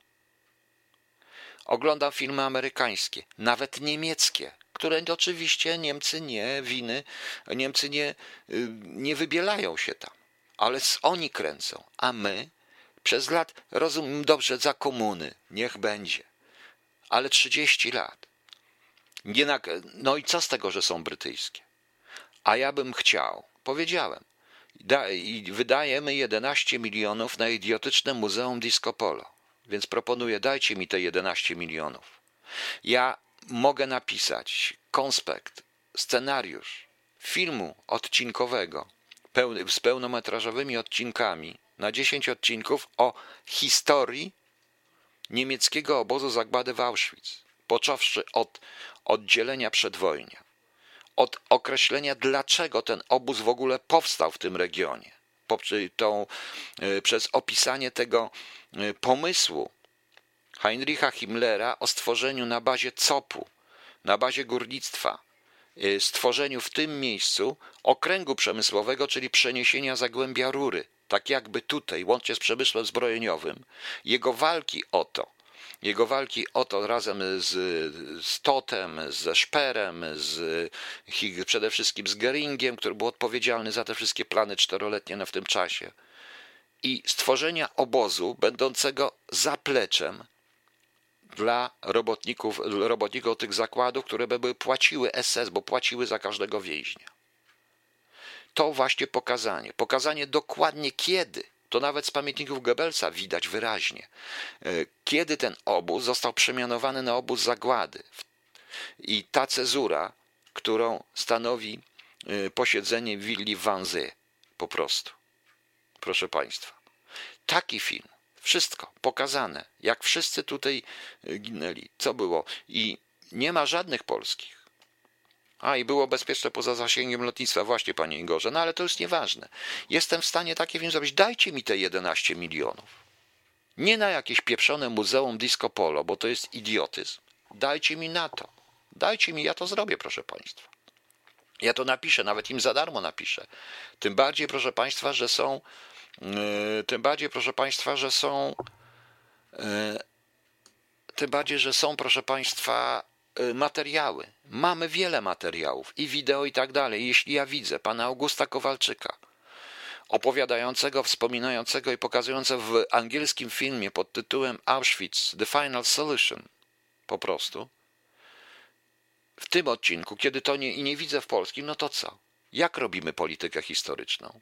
Oglądam filmy amerykańskie, nawet niemieckie, które oczywiście Niemcy nie winy, Niemcy nie, y, nie wybielają się tam, ale oni kręcą, a my przez lat, rozumiem dobrze, za komuny, niech będzie. Ale 30 lat. No i co z tego, że są brytyjskie? A ja bym chciał, powiedziałem, i wydajemy 11 milionów na idiotyczne muzeum Disco Polo. Więc proponuję, dajcie mi te 11 milionów. Ja mogę napisać konspekt, scenariusz filmu odcinkowego pełny, z pełnometrażowymi odcinkami na 10 odcinków o historii niemieckiego obozu zagłady w Auschwitz, począwszy od oddzielenia przedwojnia, od określenia, dlaczego ten obóz w ogóle powstał w tym regionie, tą, e, przez opisanie tego e, pomysłu Heinricha Himmlera o stworzeniu na bazie COP-u, na bazie górnictwa, e, stworzeniu w tym miejscu okręgu przemysłowego, czyli przeniesienia zagłębia rury, tak jakby tutaj, łącznie z przemysłem zbrojeniowym, jego walki o to, jego walki o to razem z, z Totem, ze Szperem, z, przede wszystkim z Geringiem, który był odpowiedzialny za te wszystkie plany czteroletnie na w tym czasie, i stworzenia obozu będącego zapleczem dla robotników, robotników tych zakładów, które by były płaciły SS, bo płaciły za każdego więźnia. To właśnie pokazanie. Pokazanie dokładnie kiedy to nawet z pamiętników Goebbelsa widać wyraźnie, e, kiedy ten obóz został przemianowany na obóz zagłady. I ta cezura, którą stanowi e, posiedzenie willi Wanzy, po prostu. Proszę Państwa. Taki film. Wszystko pokazane, jak wszyscy tutaj e, ginęli, co było. I nie ma żadnych polskich a i było bezpieczne poza zasięgiem lotnictwa, właśnie panie Igorze, no ale to jest nieważne. Jestem w stanie takie film zrobić. Dajcie mi te 11 milionów. Nie na jakieś pieprzone muzeum disco polo, bo to jest idiotyzm. Dajcie mi na to. Dajcie mi, ja to zrobię, proszę państwa. Ja to napiszę, nawet im za darmo napiszę. Tym bardziej, proszę państwa, że są, yy, tym bardziej, proszę państwa, że są, yy, tym bardziej, że są, proszę państwa, materiały. Mamy wiele materiałów i wideo i tak dalej. Jeśli ja widzę pana Augusta Kowalczyka, opowiadającego, wspominającego i pokazującego w angielskim filmie pod tytułem Auschwitz The Final Solution, po prostu, w tym odcinku, kiedy to nie, i nie widzę w polskim, no to co? Jak robimy politykę historyczną?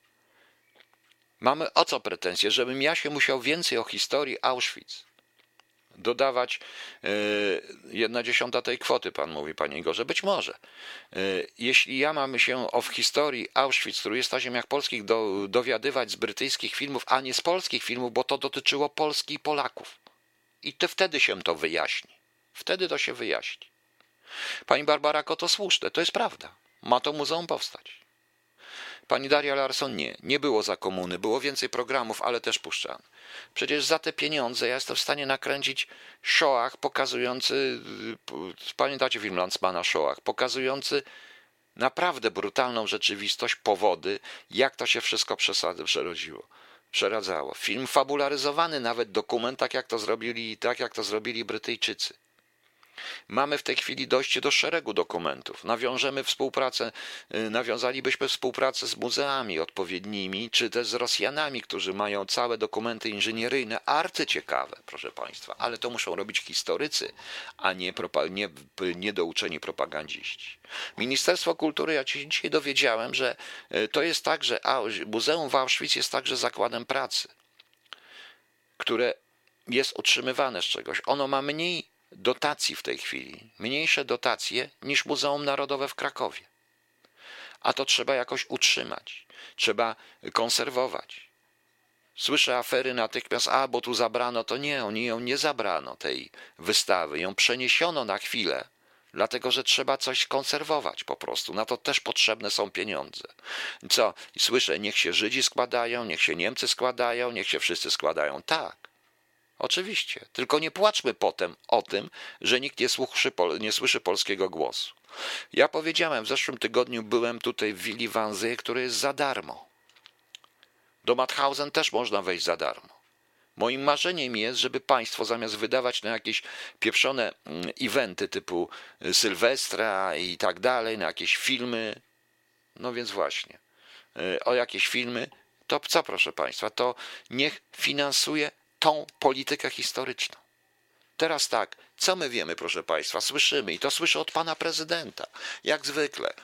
Mamy o co pretensje, żebym ja się musiał więcej o historii Auschwitz dodawać e, jedna dziesiąta tej kwoty, pan mówi, panie Igorze. Być może. E, jeśli ja mam się o w historii Auschwitz, który jest na ziemiach polskich, do, dowiadywać z brytyjskich filmów, a nie z polskich filmów, bo to dotyczyło Polski i Polaków. I to wtedy się to wyjaśni. Wtedy to się wyjaśni. Pani Barbara to słuszne, to jest prawda. Ma to muzeum powstać. Pani Daria Larson nie, nie było za komuny, było więcej programów, ale też puszczane. Przecież za te pieniądze ja jestem w stanie nakręcić shoah pokazujący, pamiętacie film Landsmana Shoah, pokazujący naprawdę brutalną rzeczywistość, powody, jak to się wszystko przesady przerodziło, przeradzało. Film fabularyzowany, nawet dokument, tak jak to zrobili, tak jak to zrobili Brytyjczycy. Mamy w tej chwili dojście do szeregu dokumentów. Nawiążemy współpracę, y, nawiązalibyśmy współpracę z muzeami odpowiednimi, czy też z Rosjanami, którzy mają całe dokumenty inżynieryjne, arcyciekawe, proszę Państwa, ale to muszą robić historycy, a nie, nie, niedouczeni propagandziści. Ministerstwo Kultury, ja się dzisiaj dowiedziałem, że y, to jest tak, że Muzeum w Auschwitz jest także zakładem pracy, które jest utrzymywane z czegoś. Ono ma mniej dotacji w tej chwili, mniejsze dotacje niż Muzeum Narodowe w Krakowie. A to trzeba jakoś utrzymać, trzeba konserwować. Słyszę afery natychmiast, a bo tu zabrano, to nie, oni ją nie zabrano, tej wystawy, ją przeniesiono na chwilę, dlatego że trzeba coś konserwować po prostu. Na to też potrzebne są pieniądze. Co? Słyszę, niech się Żydzi składają, niech się Niemcy składają, niech się wszyscy składają. Tak, Oczywiście, tylko nie płaczmy potem o tym, że nikt nie słyszy, nie słyszy polskiego głosu. Ja powiedziałem, w zeszłym tygodniu byłem tutaj w Willi Wanzy, który jest za darmo. Do Mauthausen też można wejść za darmo. Moim marzeniem jest, żeby państwo zamiast wydawać na jakieś pieprzone mm, eventy typu y, Sylwestra i tak dalej, na jakieś filmy, no więc właśnie, y, o jakieś filmy, to co proszę państwa, to niech finansuje tą politykę historyczną. Teraz tak, co my wiemy, proszę Państwa? Słyszymy i to słyszę od pana prezydenta. Jak zwykle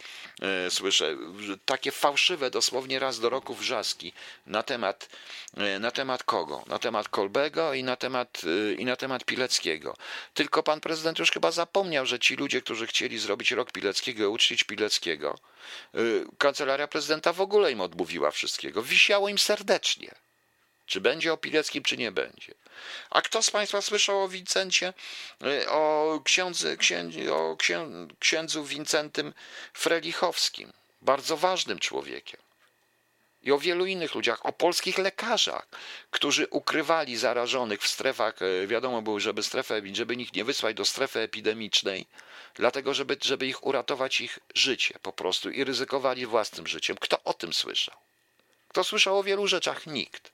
e, słyszę takie fałszywe, dosłownie raz do roku wrzaski na temat, e, na temat kogo? Na temat Kolbego i na temat, e, i na temat Pileckiego. Tylko pan prezydent już chyba zapomniał, że ci ludzie, którzy chcieli zrobić rok Pileckiego, uczcić Pileckiego, e, kancelaria prezydenta w ogóle im odmówiła wszystkiego. Wisiało im serdecznie. Czy będzie o Pileckim, czy nie będzie. A kto z Państwa słyszał o Wincencie, y, o, księdzy, księdzu, o księdzu Wincentym Frelichowskim, bardzo ważnym człowiekiem. I o wielu innych ludziach, o polskich lekarzach, którzy ukrywali zarażonych w strefach, y, wiadomo było, żeby strefę, żeby ich nie wysłać do strefy epidemicznej, dlatego żeby, żeby ich uratować ich życie po prostu i ryzykowali własnym życiem. Kto o tym słyszał? Kto słyszał o wielu rzeczach? Nikt.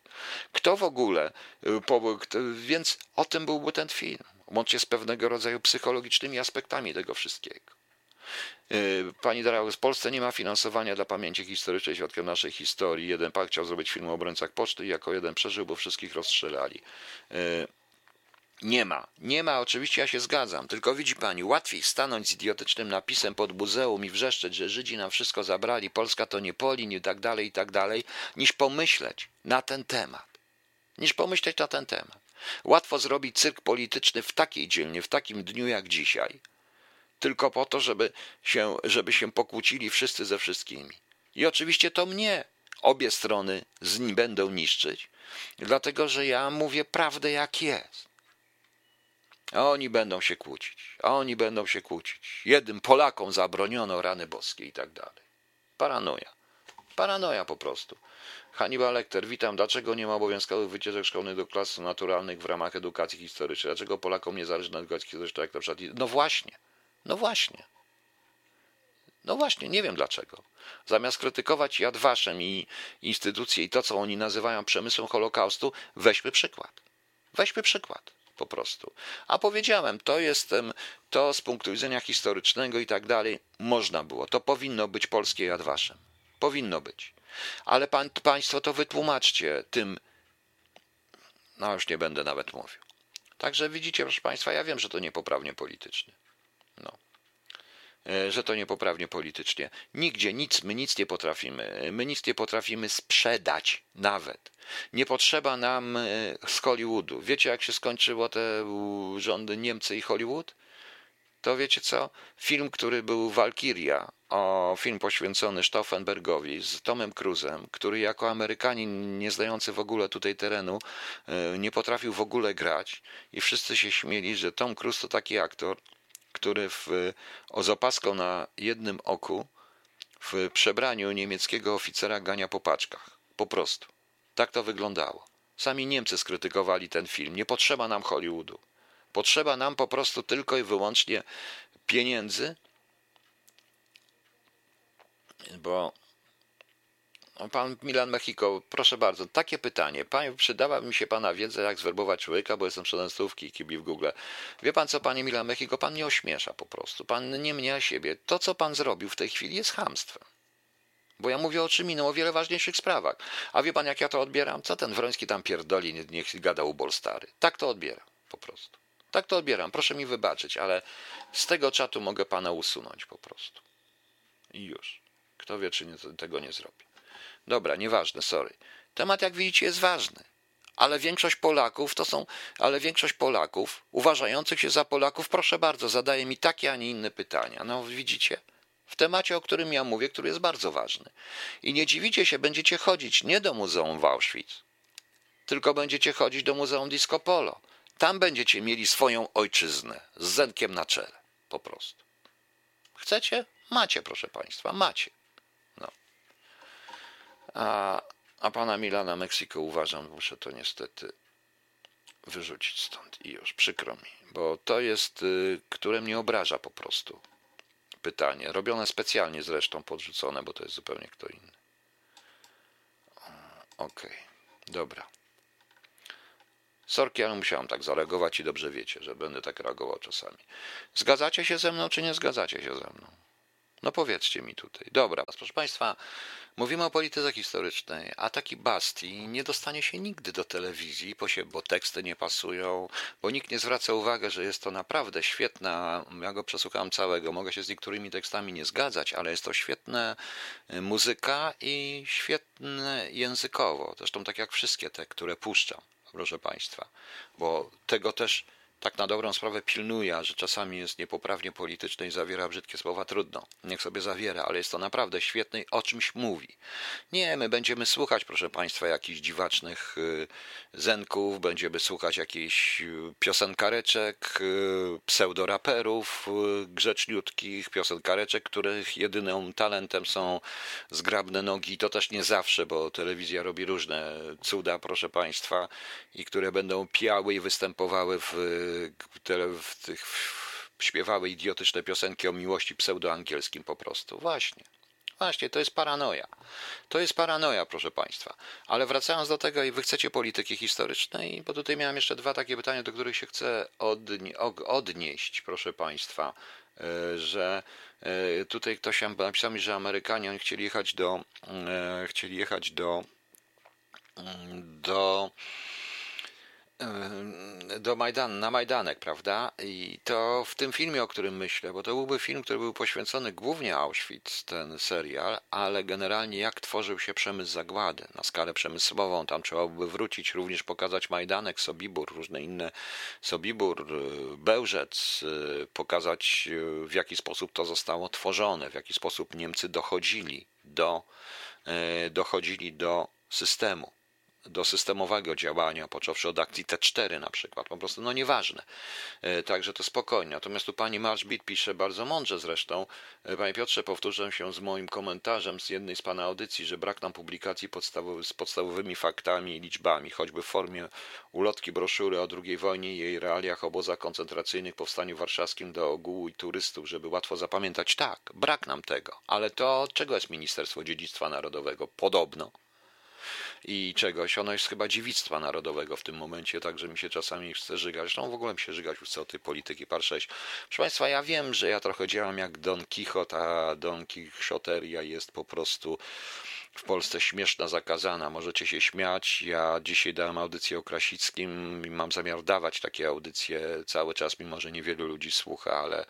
Kto w ogóle, y, więc o tym byłby ten film, łącznie z pewnego rodzaju psychologicznymi aspektami tego wszystkiego. Y, pani Dara, w Polsce nie ma finansowania dla pamięci historycznej świadkiem naszej historii. Jeden pan chciał zrobić film o obrońcach poczty i jako jeden przeżył, bo wszystkich rozstrzelali. Nie ma. Nie ma, oczywiście ja się zgadzam. Tylko widzi pani, łatwiej stanąć z idiotycznym napisem pod muzeum i wrzeszczeć, że Żydzi nam wszystko zabrali, Polska to nie Polin i tak dalej, i tak dalej, niż pomyśleć na ten temat. Niż pomyśleć na ten temat. Łatwo zrobić cyrk polityczny w takiej dzielnie, w takim dniu jak dzisiaj, tylko po to, żeby się, żeby się pokłócili wszyscy ze wszystkimi. I oczywiście to mnie obie strony z będą niszczyć, dlatego że ja mówię prawdę jak jest. Oni będą się kłócić, oni będą się kłócić. Jednym Polakom zabroniono rany boskie i tak dalej. Paranoja. Paranoja po prostu. Hannibal Lecter, witam. Dlaczego nie ma obowiązkowych wycieczek szkolnych do klas naturalnych w ramach edukacji historycznej? Dlaczego Polakom nie zależy na edukacji historycznej, jak na przykład... No właśnie, no właśnie. No właśnie, nie wiem dlaczego. Zamiast krytykować Yad Vashem i instytucje i to, co oni nazywają przemysłem Holokaustu, weźmy przykład. Weźmy przykład po prostu. A powiedziałem, to jestem, to z punktu widzenia historycznego i tak dalej, można było. To powinno być polskie jadwaszem. Powinno być. Ale pan, państwo to wytłumaczcie tym, no już nie będę nawet mówił. Także widzicie, proszę państwa, ja wiem, że to niepoprawnie polityczny. E, że to niepoprawnie politycznie. Nigdzie nic, my nic nie potrafimy. My nic nie potrafimy sprzedać nawet. Nie potrzeba nam e, z Hollywoodu. Wiecie, jak się skończyło te rządy Niemcy i Hollywood? To wiecie co? Film, który był Walkiria, o film poświęcony Stauffenbergowi z Tomem Cruzem, który jako Amerykanin nie znający w ogóle tutaj terenu e, nie potrafił w ogóle grać i wszyscy się śmieli, że Tom Cruise to taki aktor, który w, o na jednym oku w przebraniu niemieckiego oficera gania po paczkach. Po prostu. Tak to wyglądało. Sami Niemcy skrytykowali ten film. Nie potrzeba nam Hollywoodu. Potrzeba nam po prostu tylko i wyłącznie pieniędzy, bo Pan Milan Mexico, proszę bardzo, takie pytanie. Pan, przydała mi się Pana wiedza, jak zwerbować człowieka, bo jestem sprzedem stówki i w Google. Wie Pan co, Panie Milan Mexico, Pan nie ośmiesza po prostu. Pan nie mnie, siebie. To, co Pan zrobił w tej chwili jest hamstwem. Bo ja mówię o czym innym, o wiele ważniejszych sprawach. A wie Pan, jak ja to odbieram? Co ten Wroński tam pierdoli, niech gada ubol stary. Tak to odbieram, po prostu. Tak to odbieram. Proszę mi wybaczyć, ale z tego czatu mogę Pana usunąć po prostu. I już. Kto wie, czy nie, tego nie zrobi. Dobra, nieważne, sorry. Temat, jak widzicie, jest ważny. Ale większość Polaków to są, ale większość Polaków, uważających się za Polaków, proszę bardzo, zadaje mi takie, a nie inne pytania. No widzicie? W temacie, o którym ja mówię, który jest bardzo ważny. I nie dziwicie się, będziecie chodzić nie do Muzeum w Auschwitz, tylko będziecie chodzić do Muzeum Disco Polo. Tam będziecie mieli swoją ojczyznę z zenkiem na czele. Po prostu. Chcecie? Macie, proszę Państwa, macie. A, a pana Milana Meksyko uważam, muszę to niestety wyrzucić stąd i już, przykro mi, bo to jest, y, które mnie obraża po prostu. Pytanie, robione specjalnie zresztą, podrzucone, bo to jest zupełnie kto inny. Okej, okay. dobra. Sorki, ale musiałem tak zareagować i dobrze wiecie, że będę tak reagował czasami. Zgadzacie się ze mną, czy nie zgadzacie się ze mną? No powiedzcie mi tutaj. Dobra, proszę Państwa, mówimy o polityce historycznej, a taki Basti nie dostanie się nigdy do telewizji, bo teksty nie pasują, bo nikt nie zwraca uwagi, że jest to naprawdę świetna, ja go przesłuchałem całego, mogę się z niektórymi tekstami nie zgadzać, ale jest to świetna y, muzyka i świetne językowo, zresztą tak jak wszystkie te, które puszczam, proszę Państwa, bo tego też tak na dobrą sprawę pilnuje, że czasami jest niepoprawnie polityczny i zawiera brzydkie słowa, trudno. Niech sobie zawiera, ale jest to naprawdę świetny, o czymś mówi. Nie, my będziemy słuchać, proszę Państwa, jakichś dziwacznych y, zenków, będziemy słuchać jakichś y, piosenkareczek, y, pseudoraperów grzeczniutkich, piosenkareczek, których jedynym talentem są zgrabne nogi. To też nie zawsze, bo telewizja robi różne cuda, proszę Państwa, i które będą piały i występowały w w tych śpiewały idiotyczne piosenki o miłości pseudoangielskim po prostu. Właśnie. Właśnie, to jest paranoja. To jest paranoja, proszę Państwa. Ale wracając do tego, i Wy chcecie polityki historycznej, bo tutaj miałem jeszcze dwa takie pytania, do których się chcę odnieść, proszę Państwa, e, że e, tutaj ktoś napisał mi, że Amerykanie chcieli jechać do, chcieli jechać do, do do Majdan, na Majdanek, prawda? I to w tym filmie, o którym myślę, bo to byłby film, który był poświęcony głównie Auschwitz, ten serial, ale generalnie jak tworzył się przemysł zagłady na skalę przemysłową. Tam trzeba byłoby wrócić, również pokazać Majdanek, Sobibór, różne inne Sobibór, Bełżec, pokazać w jaki sposób to zostało tworzone, w jaki sposób Niemcy dochodzili do, dochodzili do systemu do systemowego działania, począwszy od akcji T4 na przykład, po prostu no nieważne. E, także to spokojnie. Natomiast tu pani Marszbit pisze bardzo mądrze zresztą. E, panie Piotrze, powtórzę się z moim komentarzem z jednej z pana audycji, że brak nam publikacji podstawowy, z podstawowymi faktami i liczbami, choćby w formie ulotki broszury o II wojnie i jej realiach obozach koncentracyjnych, powstaniu warszawskim do ogółu i turystów, żeby łatwo zapamiętać. Tak, brak nam tego. Ale to czego jest Ministerstwo Dziedzictwa Narodowego? Podobno i czegoś. Ono jest chyba dziewictwa narodowego w tym momencie, także mi się czasami chce żygać. Zresztą w ogóle mi się żygać już co tej polityki par 6. Proszę Państwa, ja wiem, że ja trochę działam jak Don Quixote, a Don Quixoteria jest po prostu w Polsce śmieszna, zakazana. Możecie się śmiać. Ja dzisiaj dałem audycję o Krasickim i mam zamiar dawać takie audycje cały czas, mimo że niewielu ludzi słucha, ale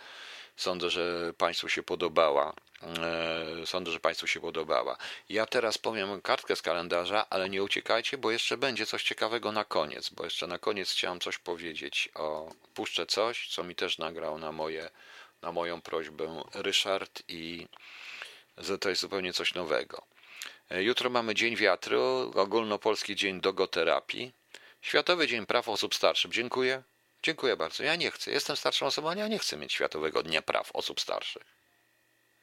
Sądzę, że Państwu się podobała. E, sądzę, że Państwu się podobała. Ja teraz powiem kartkę z kalendarza, ale nie uciekajcie, bo jeszcze będzie coś ciekawego na koniec, bo jeszcze na koniec chciałem coś powiedzieć o puszczę coś, co mi też nagrał na moje, na moją prośbę Ryszard i to jest zupełnie coś nowego. E, jutro mamy Dzień Wiatru, ogólnopolski dzień dogoterapii, Światowy Dzień Praw Osób Starszych. Dziękuję. Dziękuję bardzo. Ja nie chcę. Jestem starszą osobą, ale ja nie chcę mieć Światowego Dnia Praw Osób Starszych.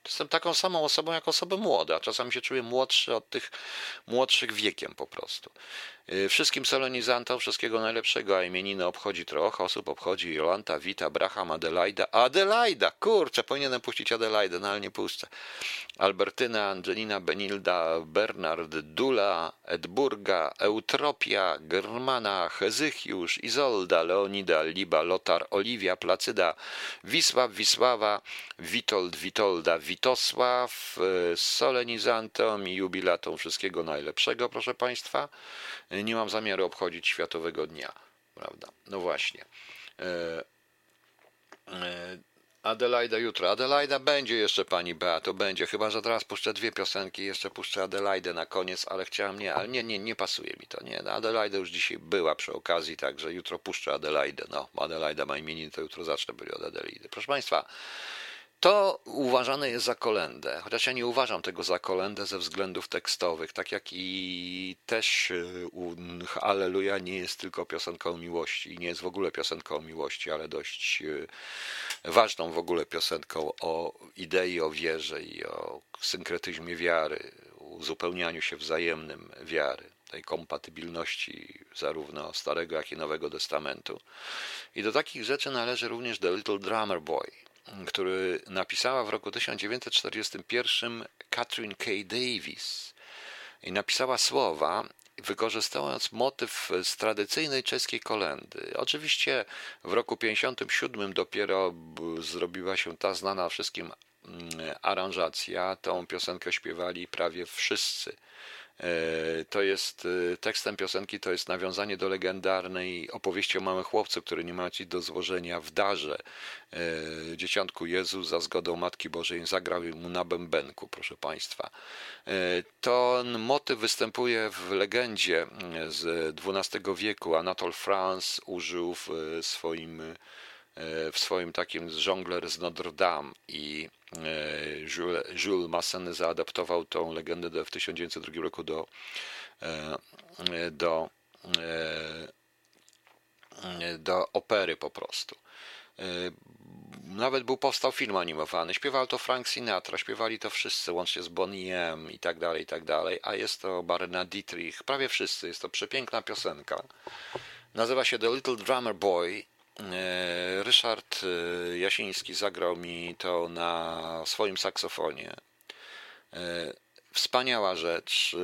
Jestem taką samą osobą jak osoby młode, a czasami się czuję młodszy od tych młodszych wiekiem po prostu. Y, wszystkim solenizantom wszystkiego najlepszego, a imieniny obchodzi trochę osób, obchodzi Jolanta, Wita, Braham, Adelaida. Adelaida! Kurczę, powinienem puścić Adelaidę, no ale nie puszczę. Albertyna, Angelina, Benilda, Bernard, Dula, Edburga, Eutropia, Germana, Hezychiusz, Izolda, Leonida, Liba, Lotar, Oliwia, Placyda, Wisław, Wisława, Witold, Witolda, Witosław, y, solenizantom i jubilatom wszystkiego najlepszego, proszę Państwa nie mam zamiaru obchodzić Światowego Dnia, prawda? No właśnie. E, e, Adelaida jutro. Adelaida będzie jeszcze pani to będzie. Chyba, że teraz puszczę dwie piosenki, jeszcze puszczę Adelaidę na koniec, ale chciałem nie, ale nie, nie, nie pasuje mi to. Nie, Adelaida już dzisiaj była przy okazji, także jutro puszczę Adelaidę. No, Adelaida ma imieniny, to jutro zacznę byli od Adelaidy. Proszę państwa, to uważane jest za kolendę, chociaż ja nie uważam tego za kolendę ze względów tekstowych, tak jak i też y, Alleluja nie jest tylko piosenką miłości nie jest w ogóle piosenką miłości, ale dość y, ważną w ogóle piosenką o idei, o wierze i o synkretyzmie wiary, uzupełnianiu się wzajemnym wiary, tej kompatybilności zarówno Starego, jak i Nowego Testamentu. I do takich rzeczy należy również The Little Drummer Boy, który napisała w roku 1941 Catherine K. Davis. I napisała słowa, wykorzystując motyw z tradycyjnej czeskiej kolendy. Oczywiście w roku 57 dopiero zrobiła się ta znana wszystkim aranżacja. Tą piosenkę śpiewali prawie wszyscy to jest e, tekstem piosenki, to jest nawiązanie do legendarnej opowieści o małym chłopcu, który nie ma ci do złożenia w darze. E, dzieciątku Jezus za zgodą Matki Bożej zagrał mu na bębenku, proszę Państwa. Ten motyw występuje w legendzie z XII wieku. Anatole France użył w swoim w swoim takim żongler z Notre Dame i e, Jules, Jules Massenet zaadaptował tą legendę w 1902 roku do, e, do, e, do opery po prostu. Nawet był powstał film animowany. Śpiewał to Frank Sinatra, śpiewali to wszyscy, łącznie z Boniem i tak dalej, i tak dalej. A jest to Barna Dietrich, prawie wszyscy. Jest to przepiękna piosenka. Nazywa się The Little Drummer Boy E, Ryszard e, Jasiński zagrał mi to na swoim saksofonie. E, wspaniała rzecz.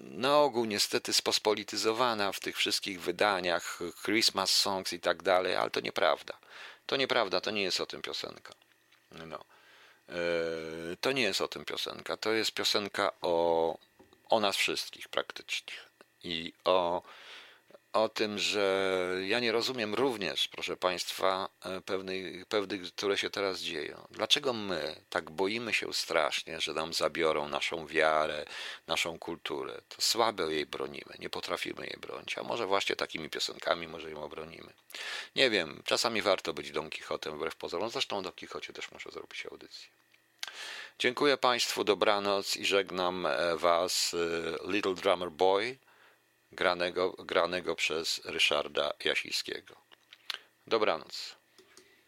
Na ogół niestety spospolityzowana w tych wszystkich wydaniach, Christmas songs i tak dalej, ale to nieprawda. To nieprawda, to nie jest o tym piosenka. No. To nie jest o tym piosenka. To jest piosenka o, o nas wszystkich praktycznie. I o o tym, że ja nie rozumiem również, proszę Państwa, e, pewnych, pewnych, które się teraz dzieją. Dlaczego my tak boimy się strasznie, że nam zabiorą naszą wiarę, naszą kulturę? To słabe jej bronimy, nie potrafimy jej bronić, a może właśnie takimi piosenkami może ją obronimy. Nie wiem, czasami warto być Don Quixotem wbrew pozorom, zresztą o Don Quixocie też muszę zrobić audycję. Dziękuję Państwu, dobranoc i żegnam e, Was, e, Little Drummer Boy granego, granego przez Ryszarda Jasińskiego. Dobranoc.